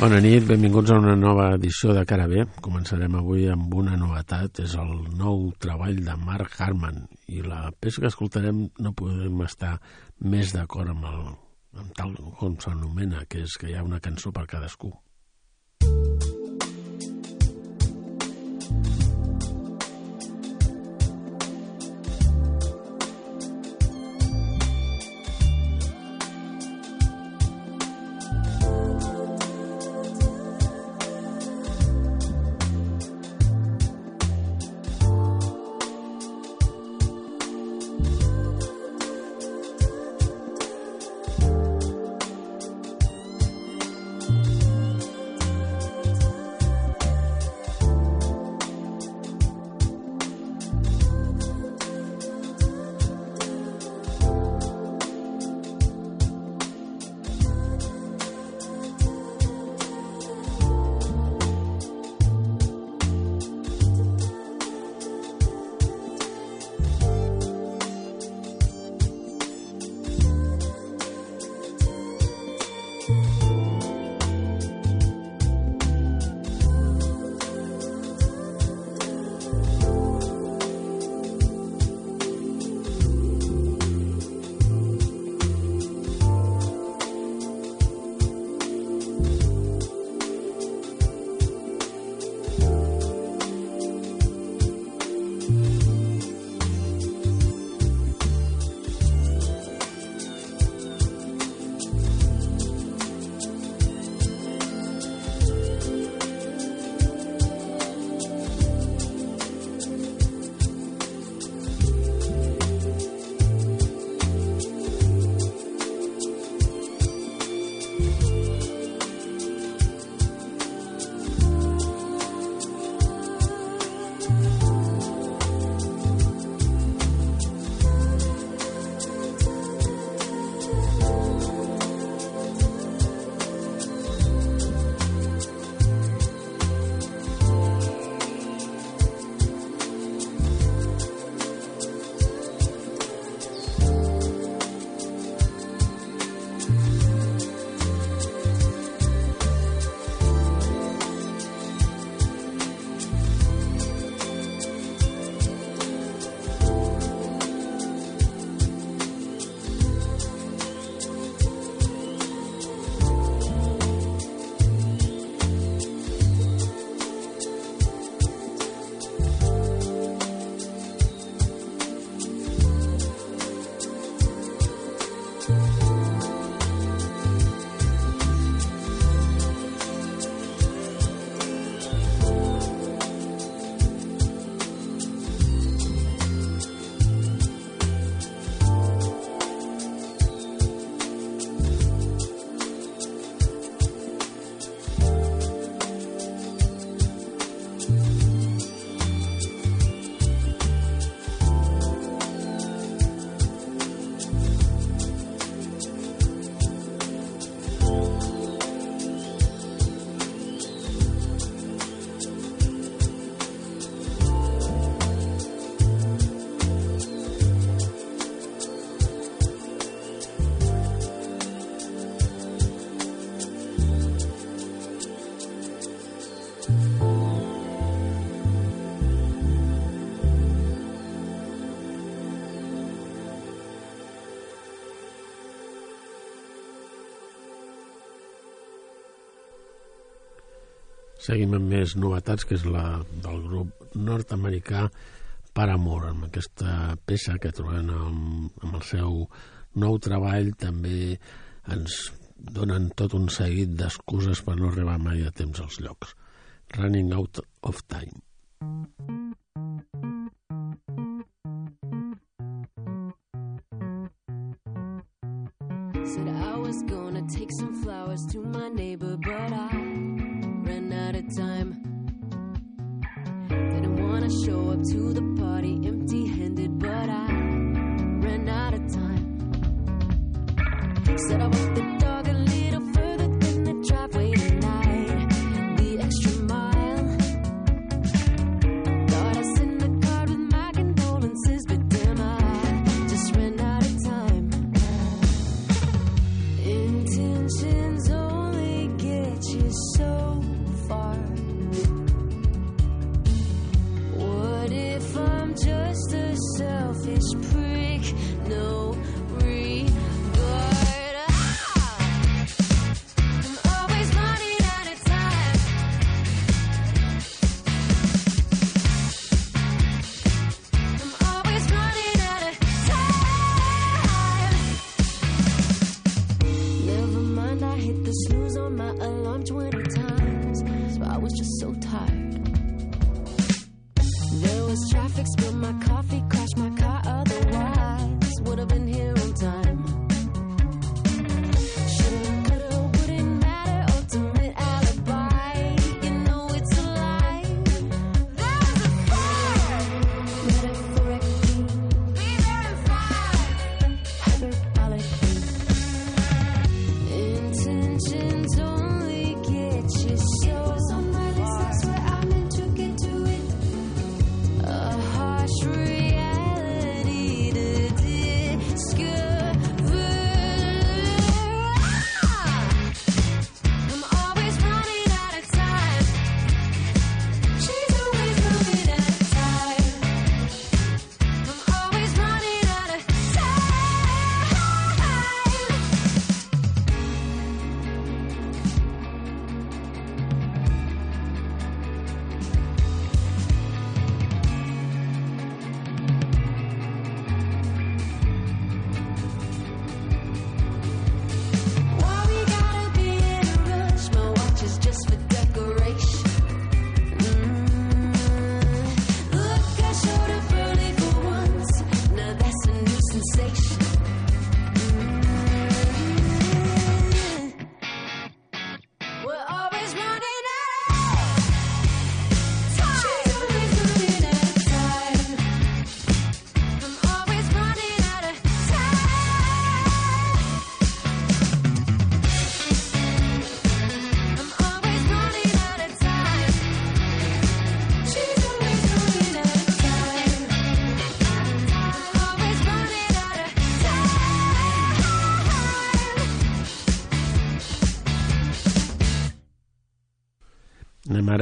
Bona nit, benvinguts a una nova edició de Cara B. Començarem avui amb una novetat, és el nou treball de Mark Harman i la peça que escoltarem no podem estar més d'acord amb, el, amb tal com s'anomena, que és que hi ha una cançó per cadascú. Seguim amb més novetats, que és la del grup nord-americà Paramore, amb aquesta peça que trobem amb, amb el seu nou treball també ens donen tot un seguit d'excuses per no arribar mai a temps als llocs. Running Out of Time.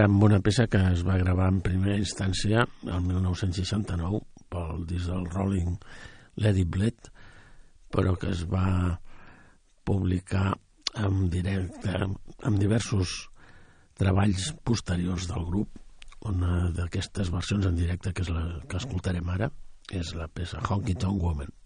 Amb una peça que es va gravar en primera instància el 1969 pel disc del Rolling Lady Bled, però que es va publicar en directe amb diversos treballs posteriors del grup. Una d'aquestes versions en directe, que és la que escoltarem ara, és la peça Honky Tonk Woman.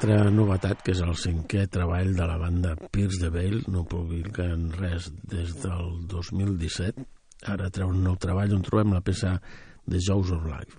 altra novetat, que és el cinquè treball de la banda Pierce de Veil, no publiquen res des del 2017. Ara treu un nou treball on trobem la peça de Jaws of Life.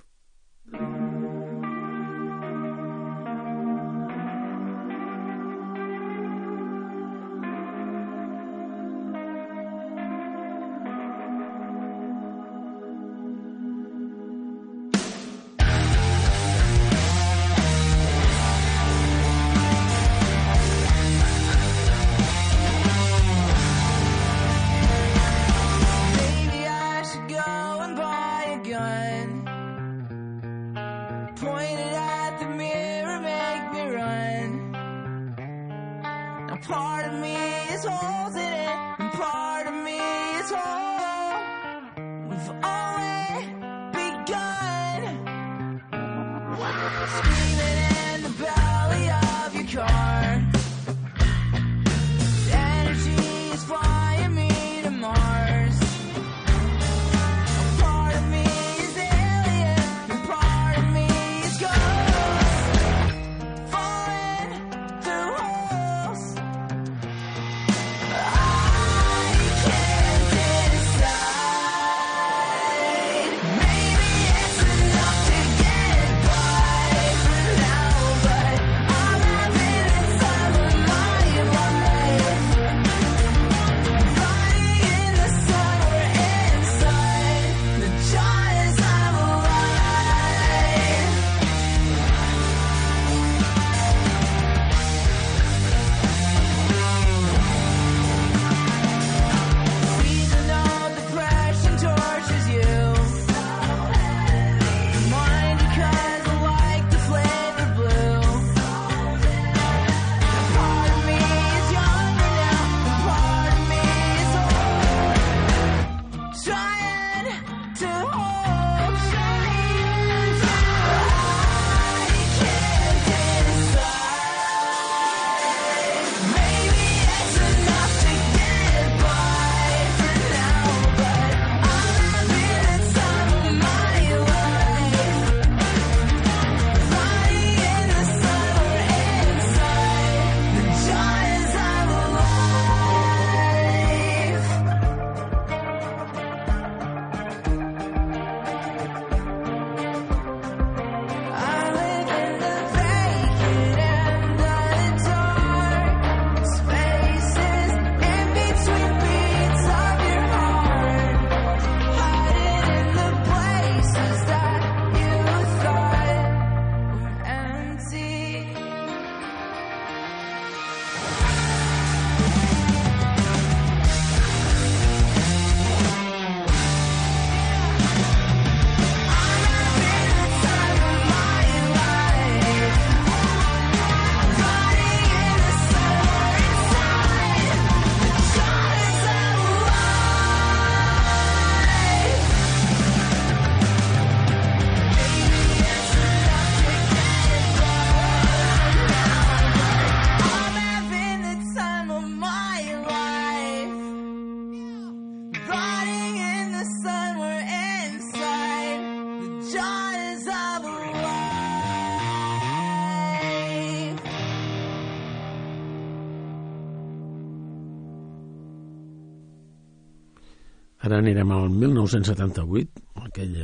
Ara anirem al 1978, aquell,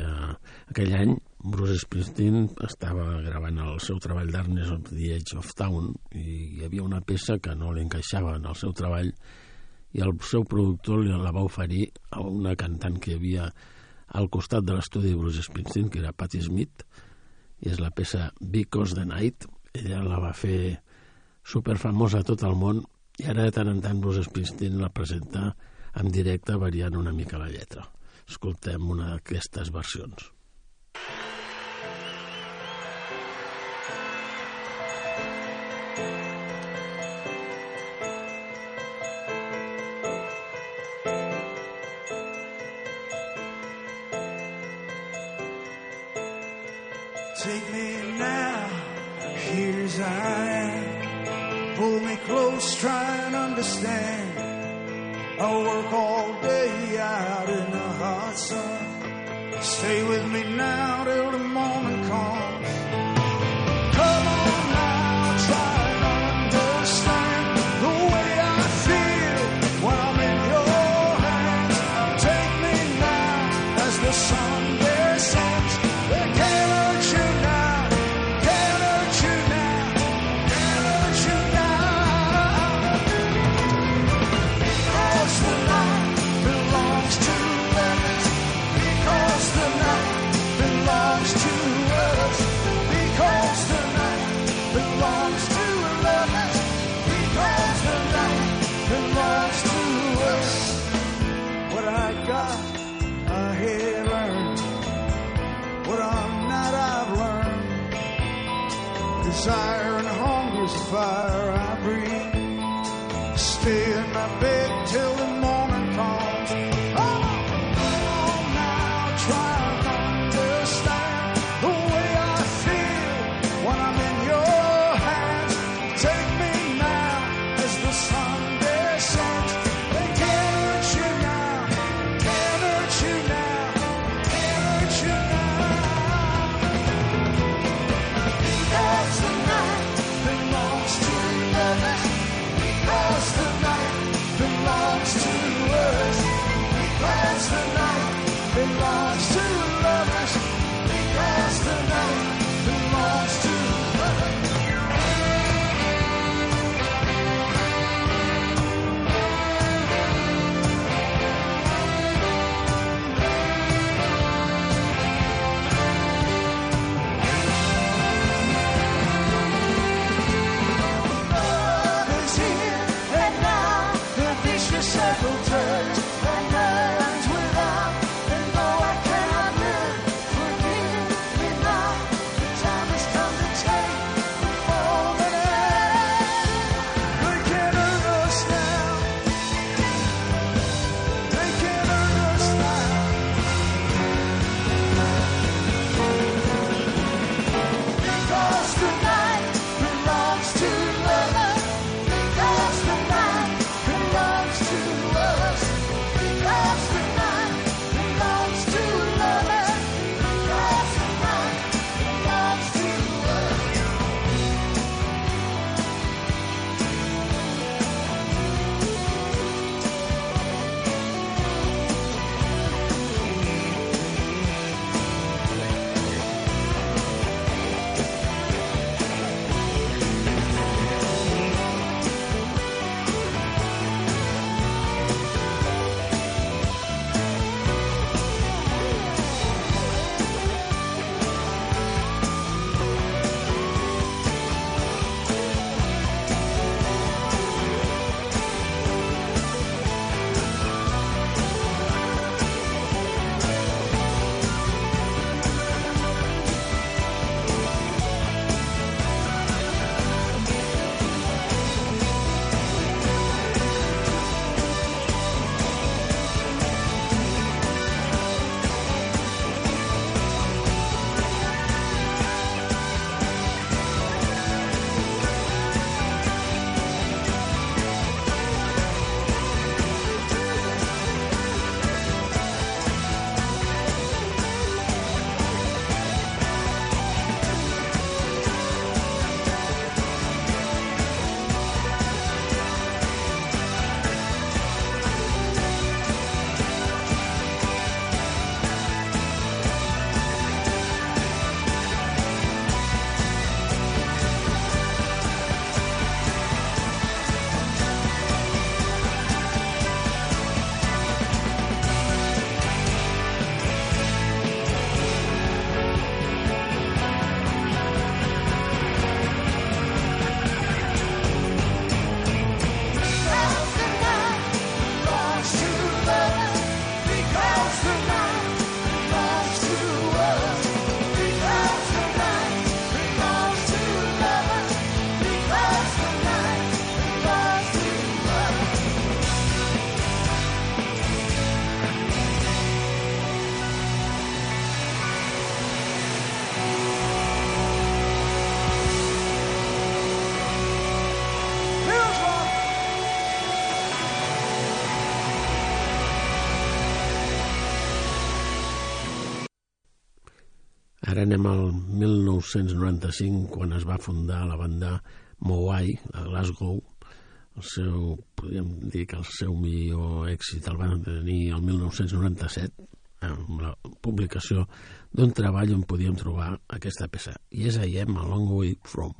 aquell any Bruce Springsteen estava gravant el seu treball d'Arnes of the Edge of Town i hi havia una peça que no li encaixava en el seu treball i el seu productor li la va oferir a una cantant que hi havia al costat de l'estudi de Bruce Springsteen, que era Patti Smith, i és la peça Because the Night. Ella la va fer superfamosa a tot el món i ara de tant en tant Bruce Springsteen la presenta en directe variant una mica la lletra. Escoltem una d'aquestes versions. Ara anem al 1995, quan es va fundar la banda Moai, a Glasgow. El seu, podríem dir que el seu millor èxit el van tenir el 1997, amb la publicació d'un treball on podíem trobar aquesta peça. I és a Iem, a Long Way From.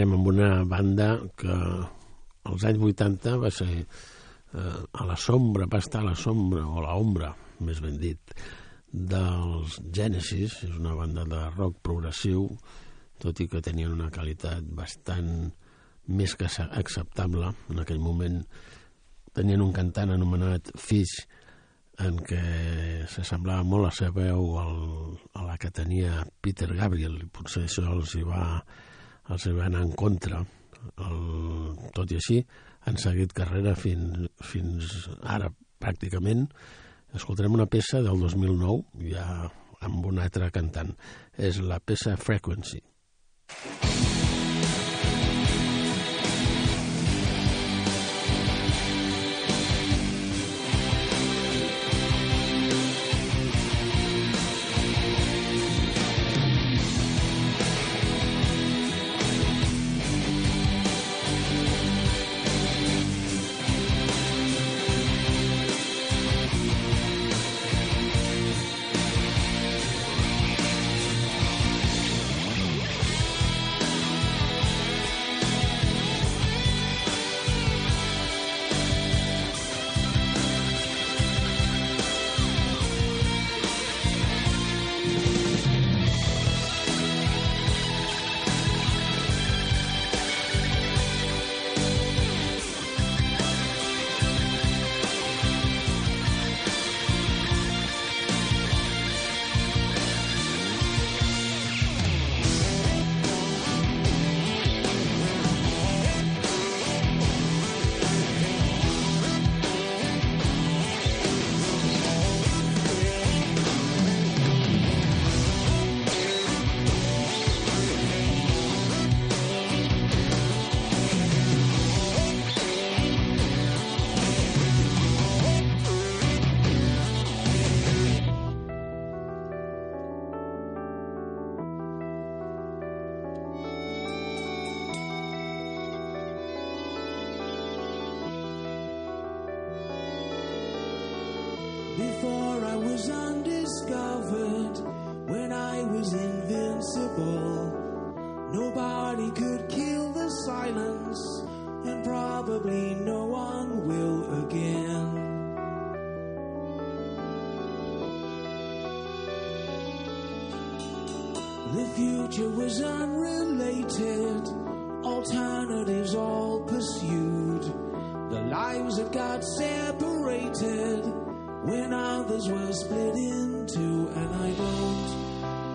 Anirem amb una banda que als anys 80 va ser eh, a la sombra, va estar a la sombra, o la ombra, més ben dit, dels Genesis, és una banda de rock progressiu, tot i que tenien una qualitat bastant més que acce- acceptable. En aquell moment tenien un cantant anomenat Fish, en què s'assemblava molt la seva veu al, a la que tenia Peter Gabriel, i potser això els hi va, els va anar en contra. El, tot i així, han seguit carrera fins, fins ara, pràcticament. Escoltarem una peça del 2009, ja amb un altre cantant. És la peça Frequency. Before I was undiscovered, when I was invincible, nobody could kill the silence, and probably no one will again. The future was unrelated, alternatives all pursued. The lives that got separated when others were split in two, and I don't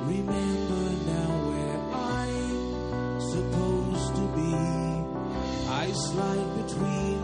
remember now where I'm supposed to be. I slide between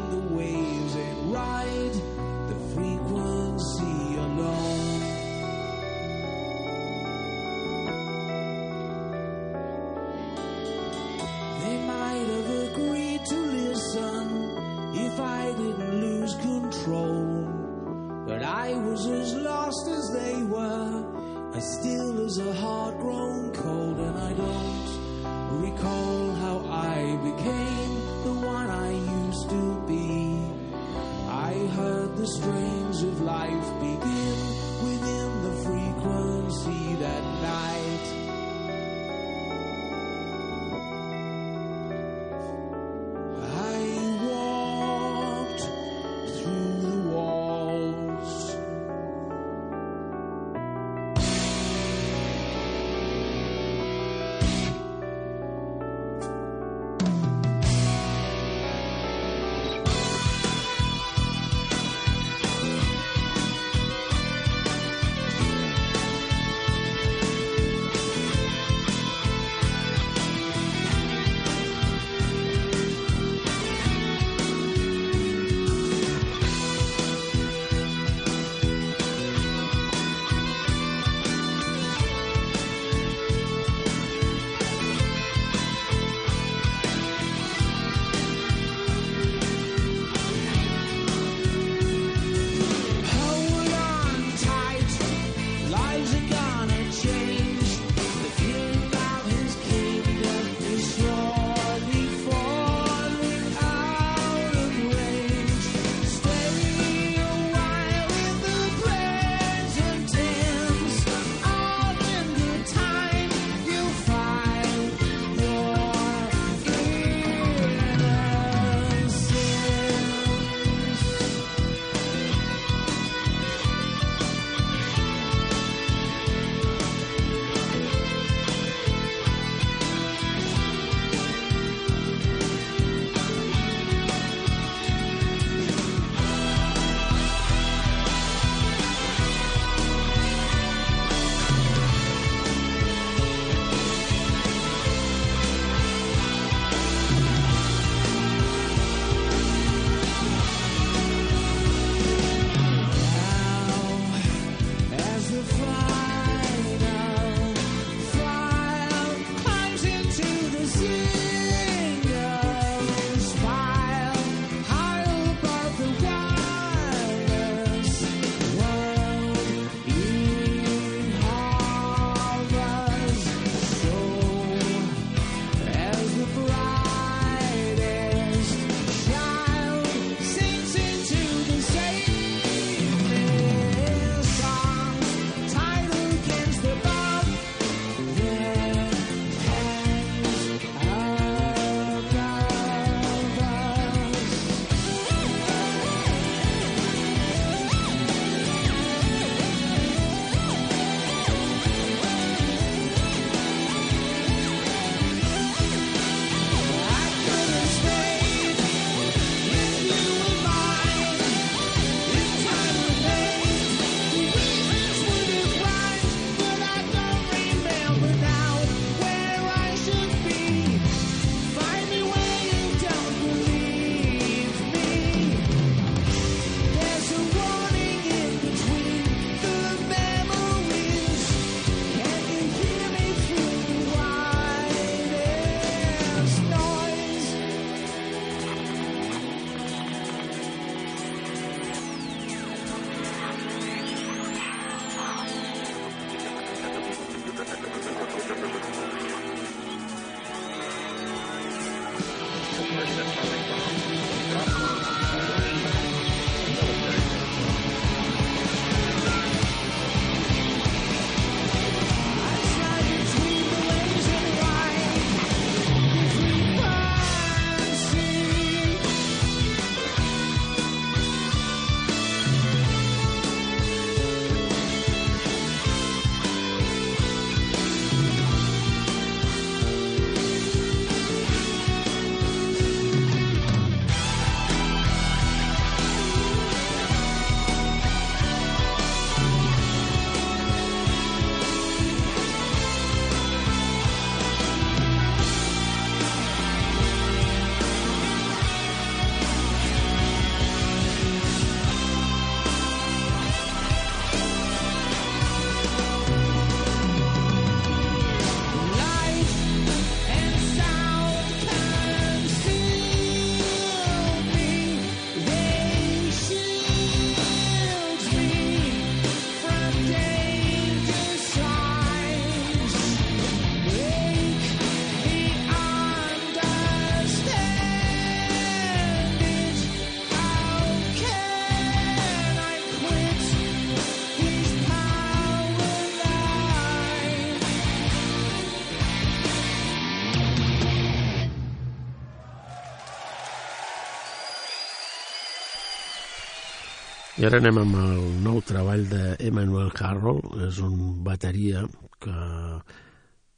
I ara anem amb el nou treball d'Emmanuel Harrell, és un bateria que,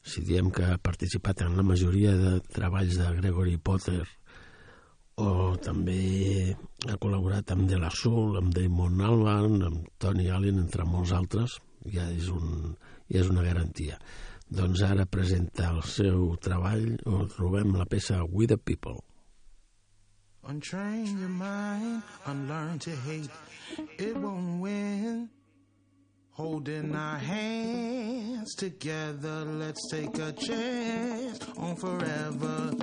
si diem que ha participat en la majoria de treballs de Gregory Potter, o també ha col·laborat amb De La Soul, amb Damon Albarn, amb Tony Allen, entre molts altres, ja és, un, ja és una garantia. Doncs ara presenta el seu treball, on trobem la peça We the People. Untrain your mind, unlearn to hate. It won't win. Holding our hands together, let's take a chance on forever.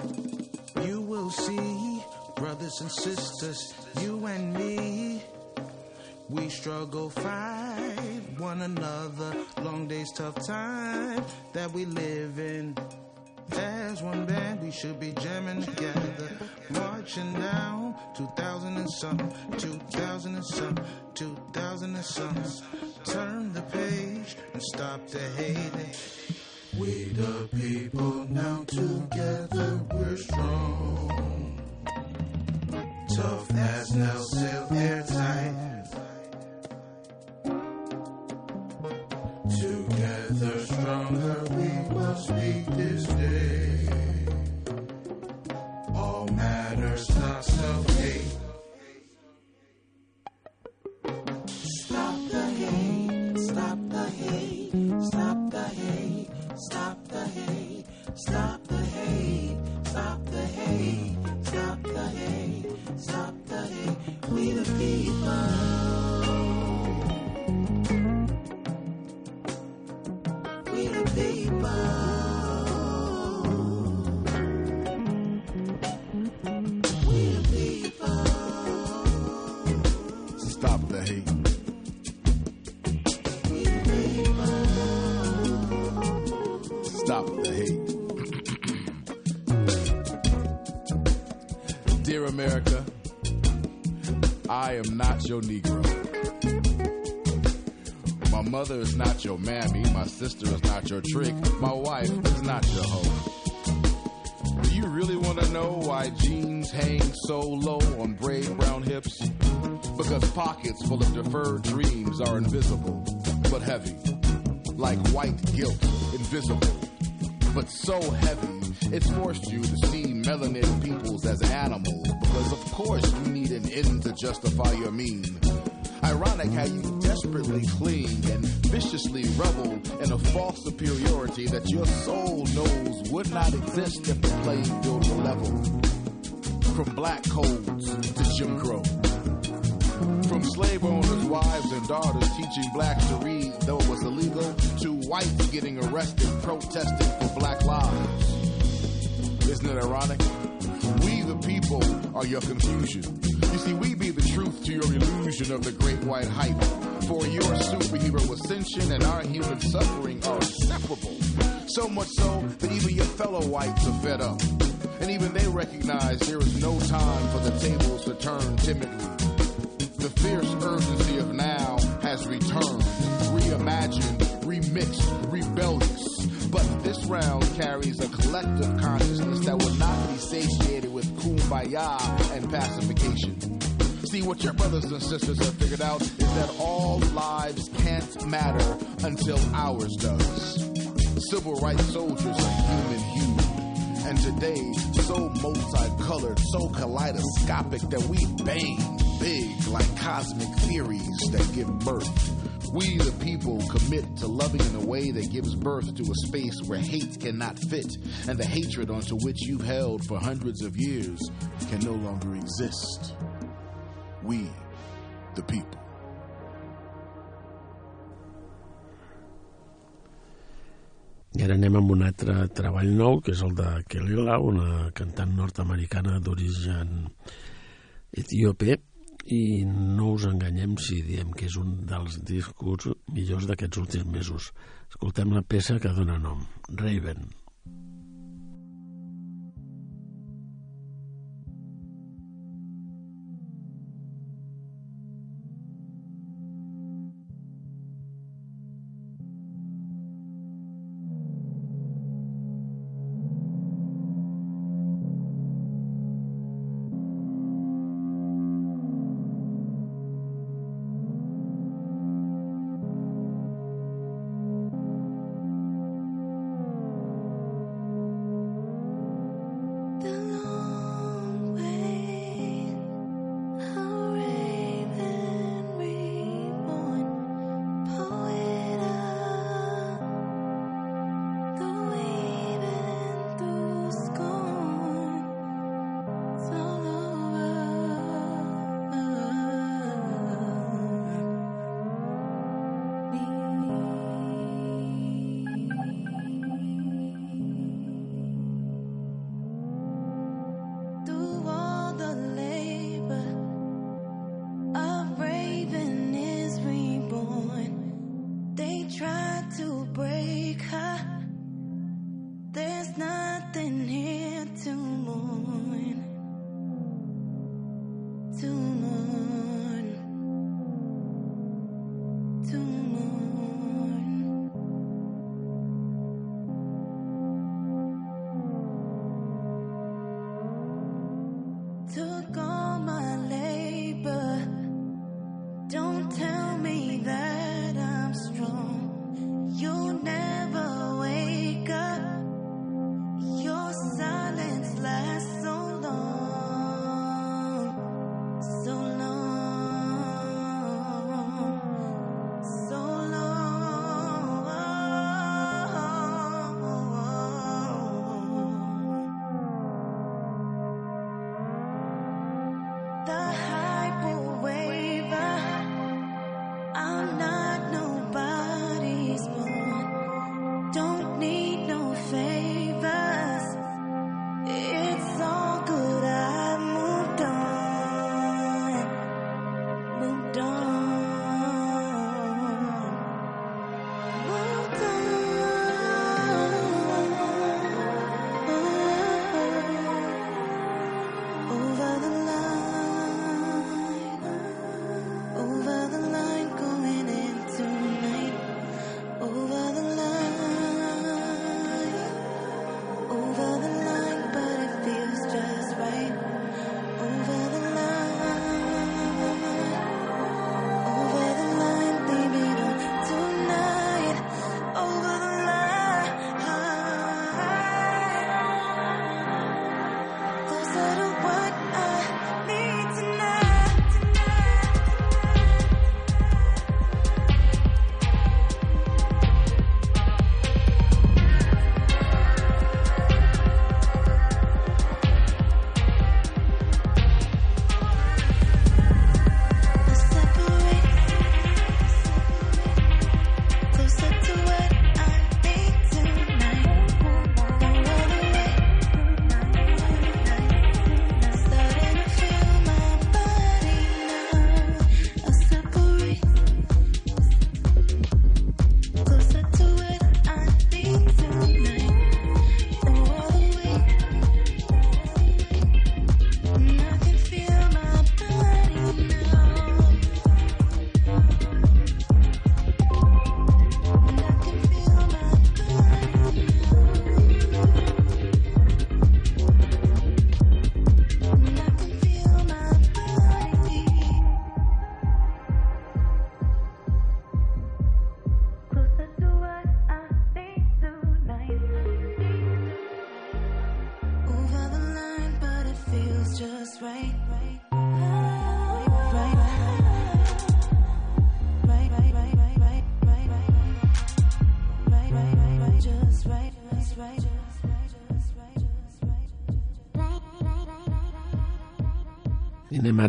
You will see, brothers and sisters, you and me. We struggle, fight one another. Long days, tough time that we live in. As one band, we should be jamming together. Marching down 2000 and some, 2000 and some, 2000 and some. Turn the page and stop the hating. We the people now together, we're strong. Tough as nails, still airtight. Your Negro. My mother is not your mammy. My sister is not your trick. My wife is not your hoe. Do you really want to know why jeans hang so low on brave brown hips? Because pockets full of deferred dreams are invisible, but heavy. Like white guilt, invisible, but so heavy, it's forced you to see melanated peoples as animals. Because of course you need an end to justify your mean. Ironic how you desperately cling and viciously revel in a false superiority that your soul knows would not exist if the playing field were level. From black codes to Jim Crow. From slave owners' wives and daughters teaching blacks to read, though it was illegal, to whites getting arrested protesting for black lives. Isn't it ironic? We, the people, are your confusion. You see, we be the truth to your illusion of the great white hype. For your superhero ascension and our human suffering are inseparable. So much so that even your fellow whites are fed up. And even they recognize there is no time for the tables to turn timidly. The fierce urgency of now has returned, reimagined, remixed, rebellious. But this round carries a collective consciousness that will not be satiated with kumbaya and pacification. See, what your brothers and sisters have figured out is that all lives can't matter until ours does. Civil rights soldiers are human hued. And today, so multicolored, so kaleidoscopic that we bang big like cosmic theories that give birth. We, the people, commit to loving in a way that gives birth to a space where hate cannot fit, and the hatred onto which you've held for hundreds of years can no longer exist. We, the people. I ara anem amb un altre treball nou, que és el de Kelela, una cantant nord-americana d'origen etíope, i no us enganyem si diem que és un dels discos millors d'aquests últims mesos. Escoltem la peça que dona nom. Raven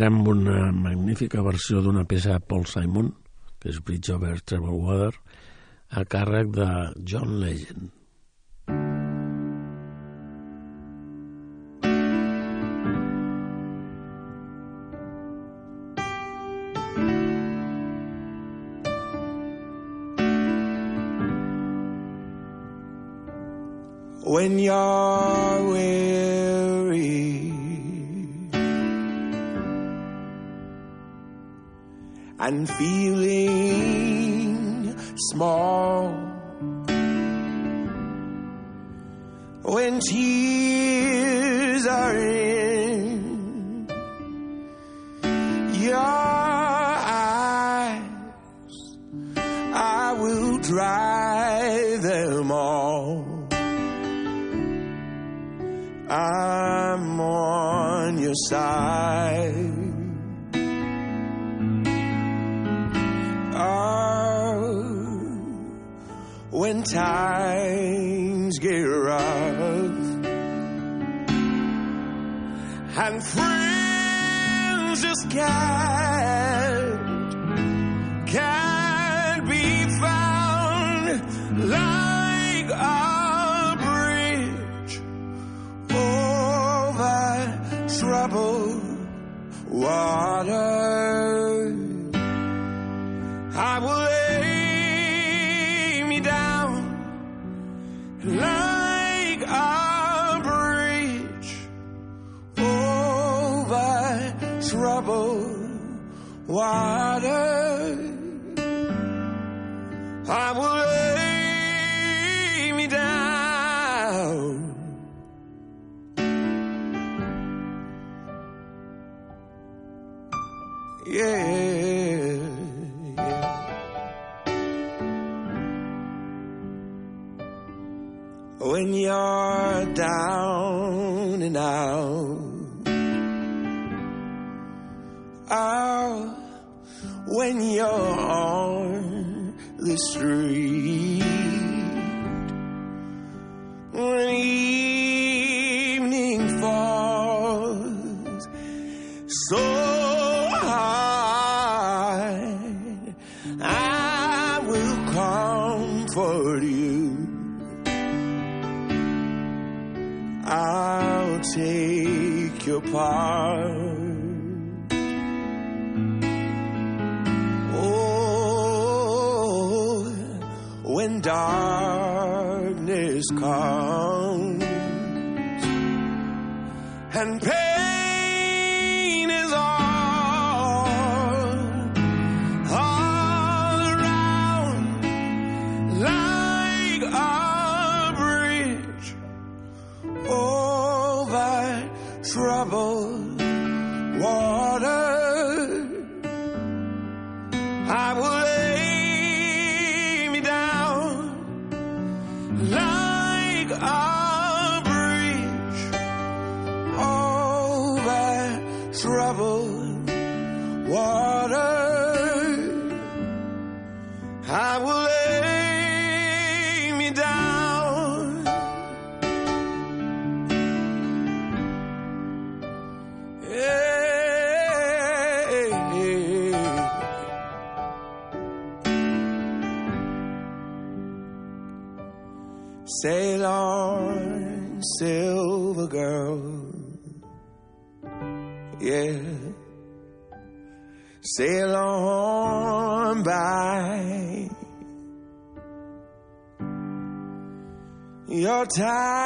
Ara amb una magnífica versió d'una peça de Paul Simon, que és Bridge over Troubled Water, a càrrec de John Legend. when you're and feeling small when tears are in your eyes I will dry them all I'm on your side. Times get rough and friends just can't can't be found like a bridge over troubled water. Water. I will lay me down. Yeah. When you're down and out, when you're on the street, when evening falls so hard, I will comfort you. I'll take your part. Darkness comes and pain time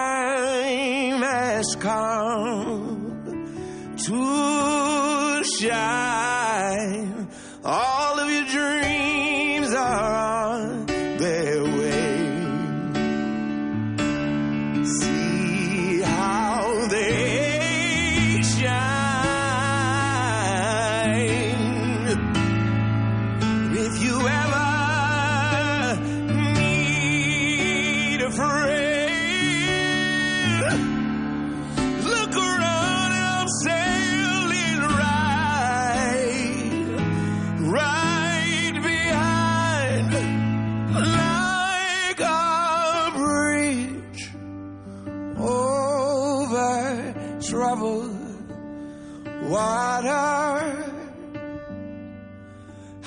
water.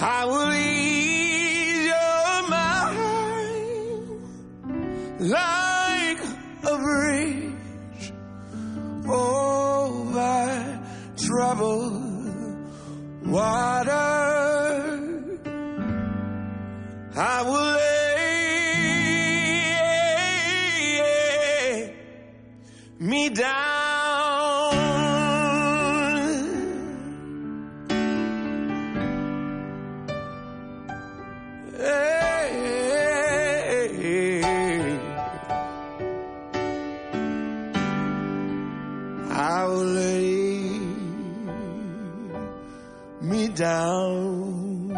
I will ease your mind like a bridge over troubled water. I will lay me down. Down.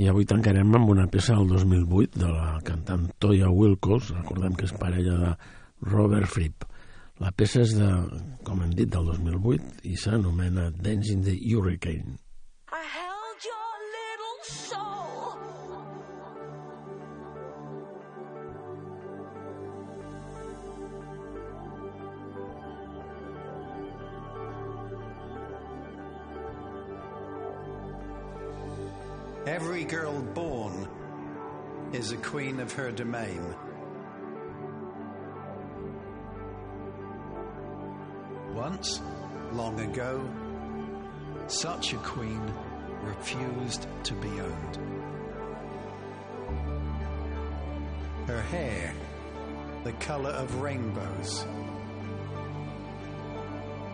I avui tancarem amb una peça del 2008 de la cantant Toya Wilcox, recordem que és parella de Robert Fripp. La peça és de, com hem dit, del 2008 i s'anomena Dancing the Hurricane. Girl born is a queen of her domain. Once, long ago, such a queen refused to be owned. Her hair, the color of rainbows.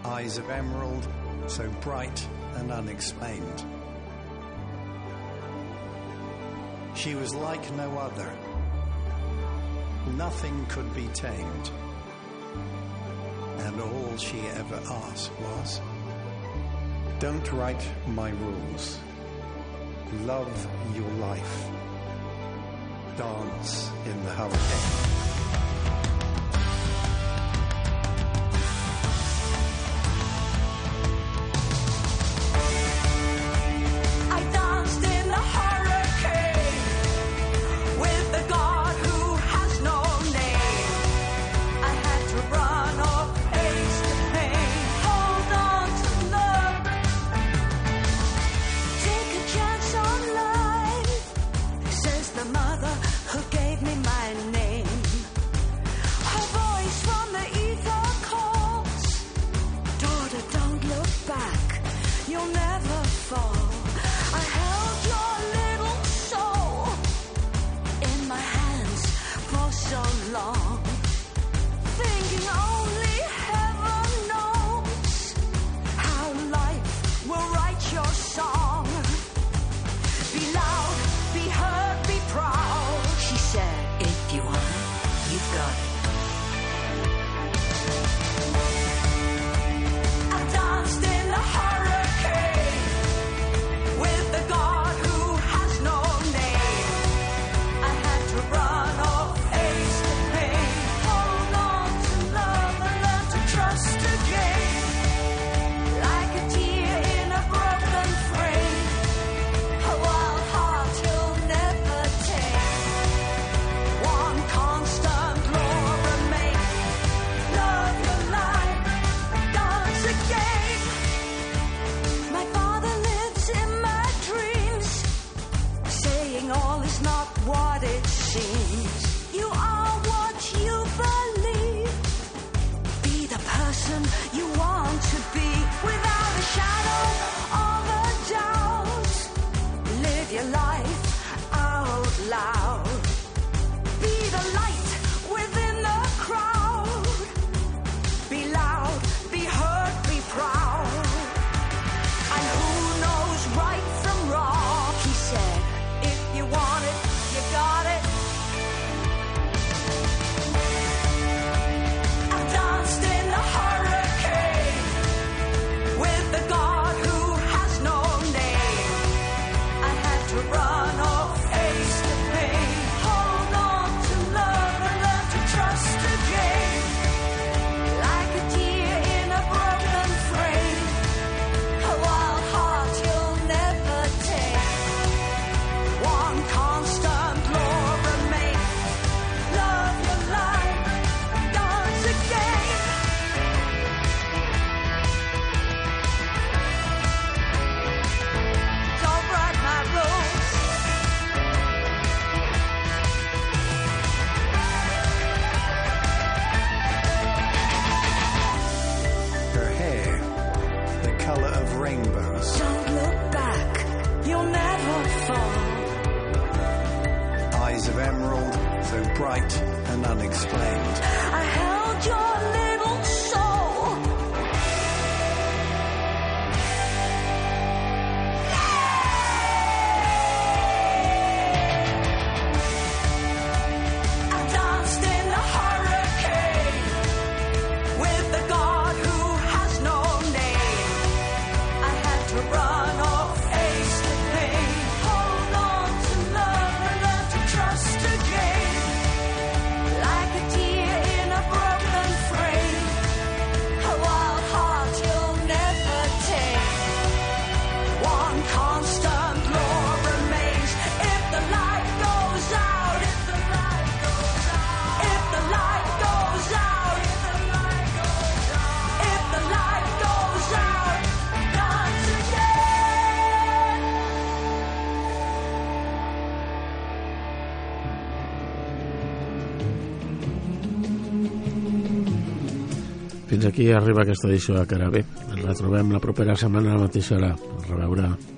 Eyes of emerald, so bright and unexplained. She was like no other. Nothing could be tamed. And all she ever asked was, Don't write my rules. Love your life. Dance in the hurricane. fins aquí arriba aquesta edició de Carabé. Ens trobem la propera setmana a la mateixa hora. A reveure.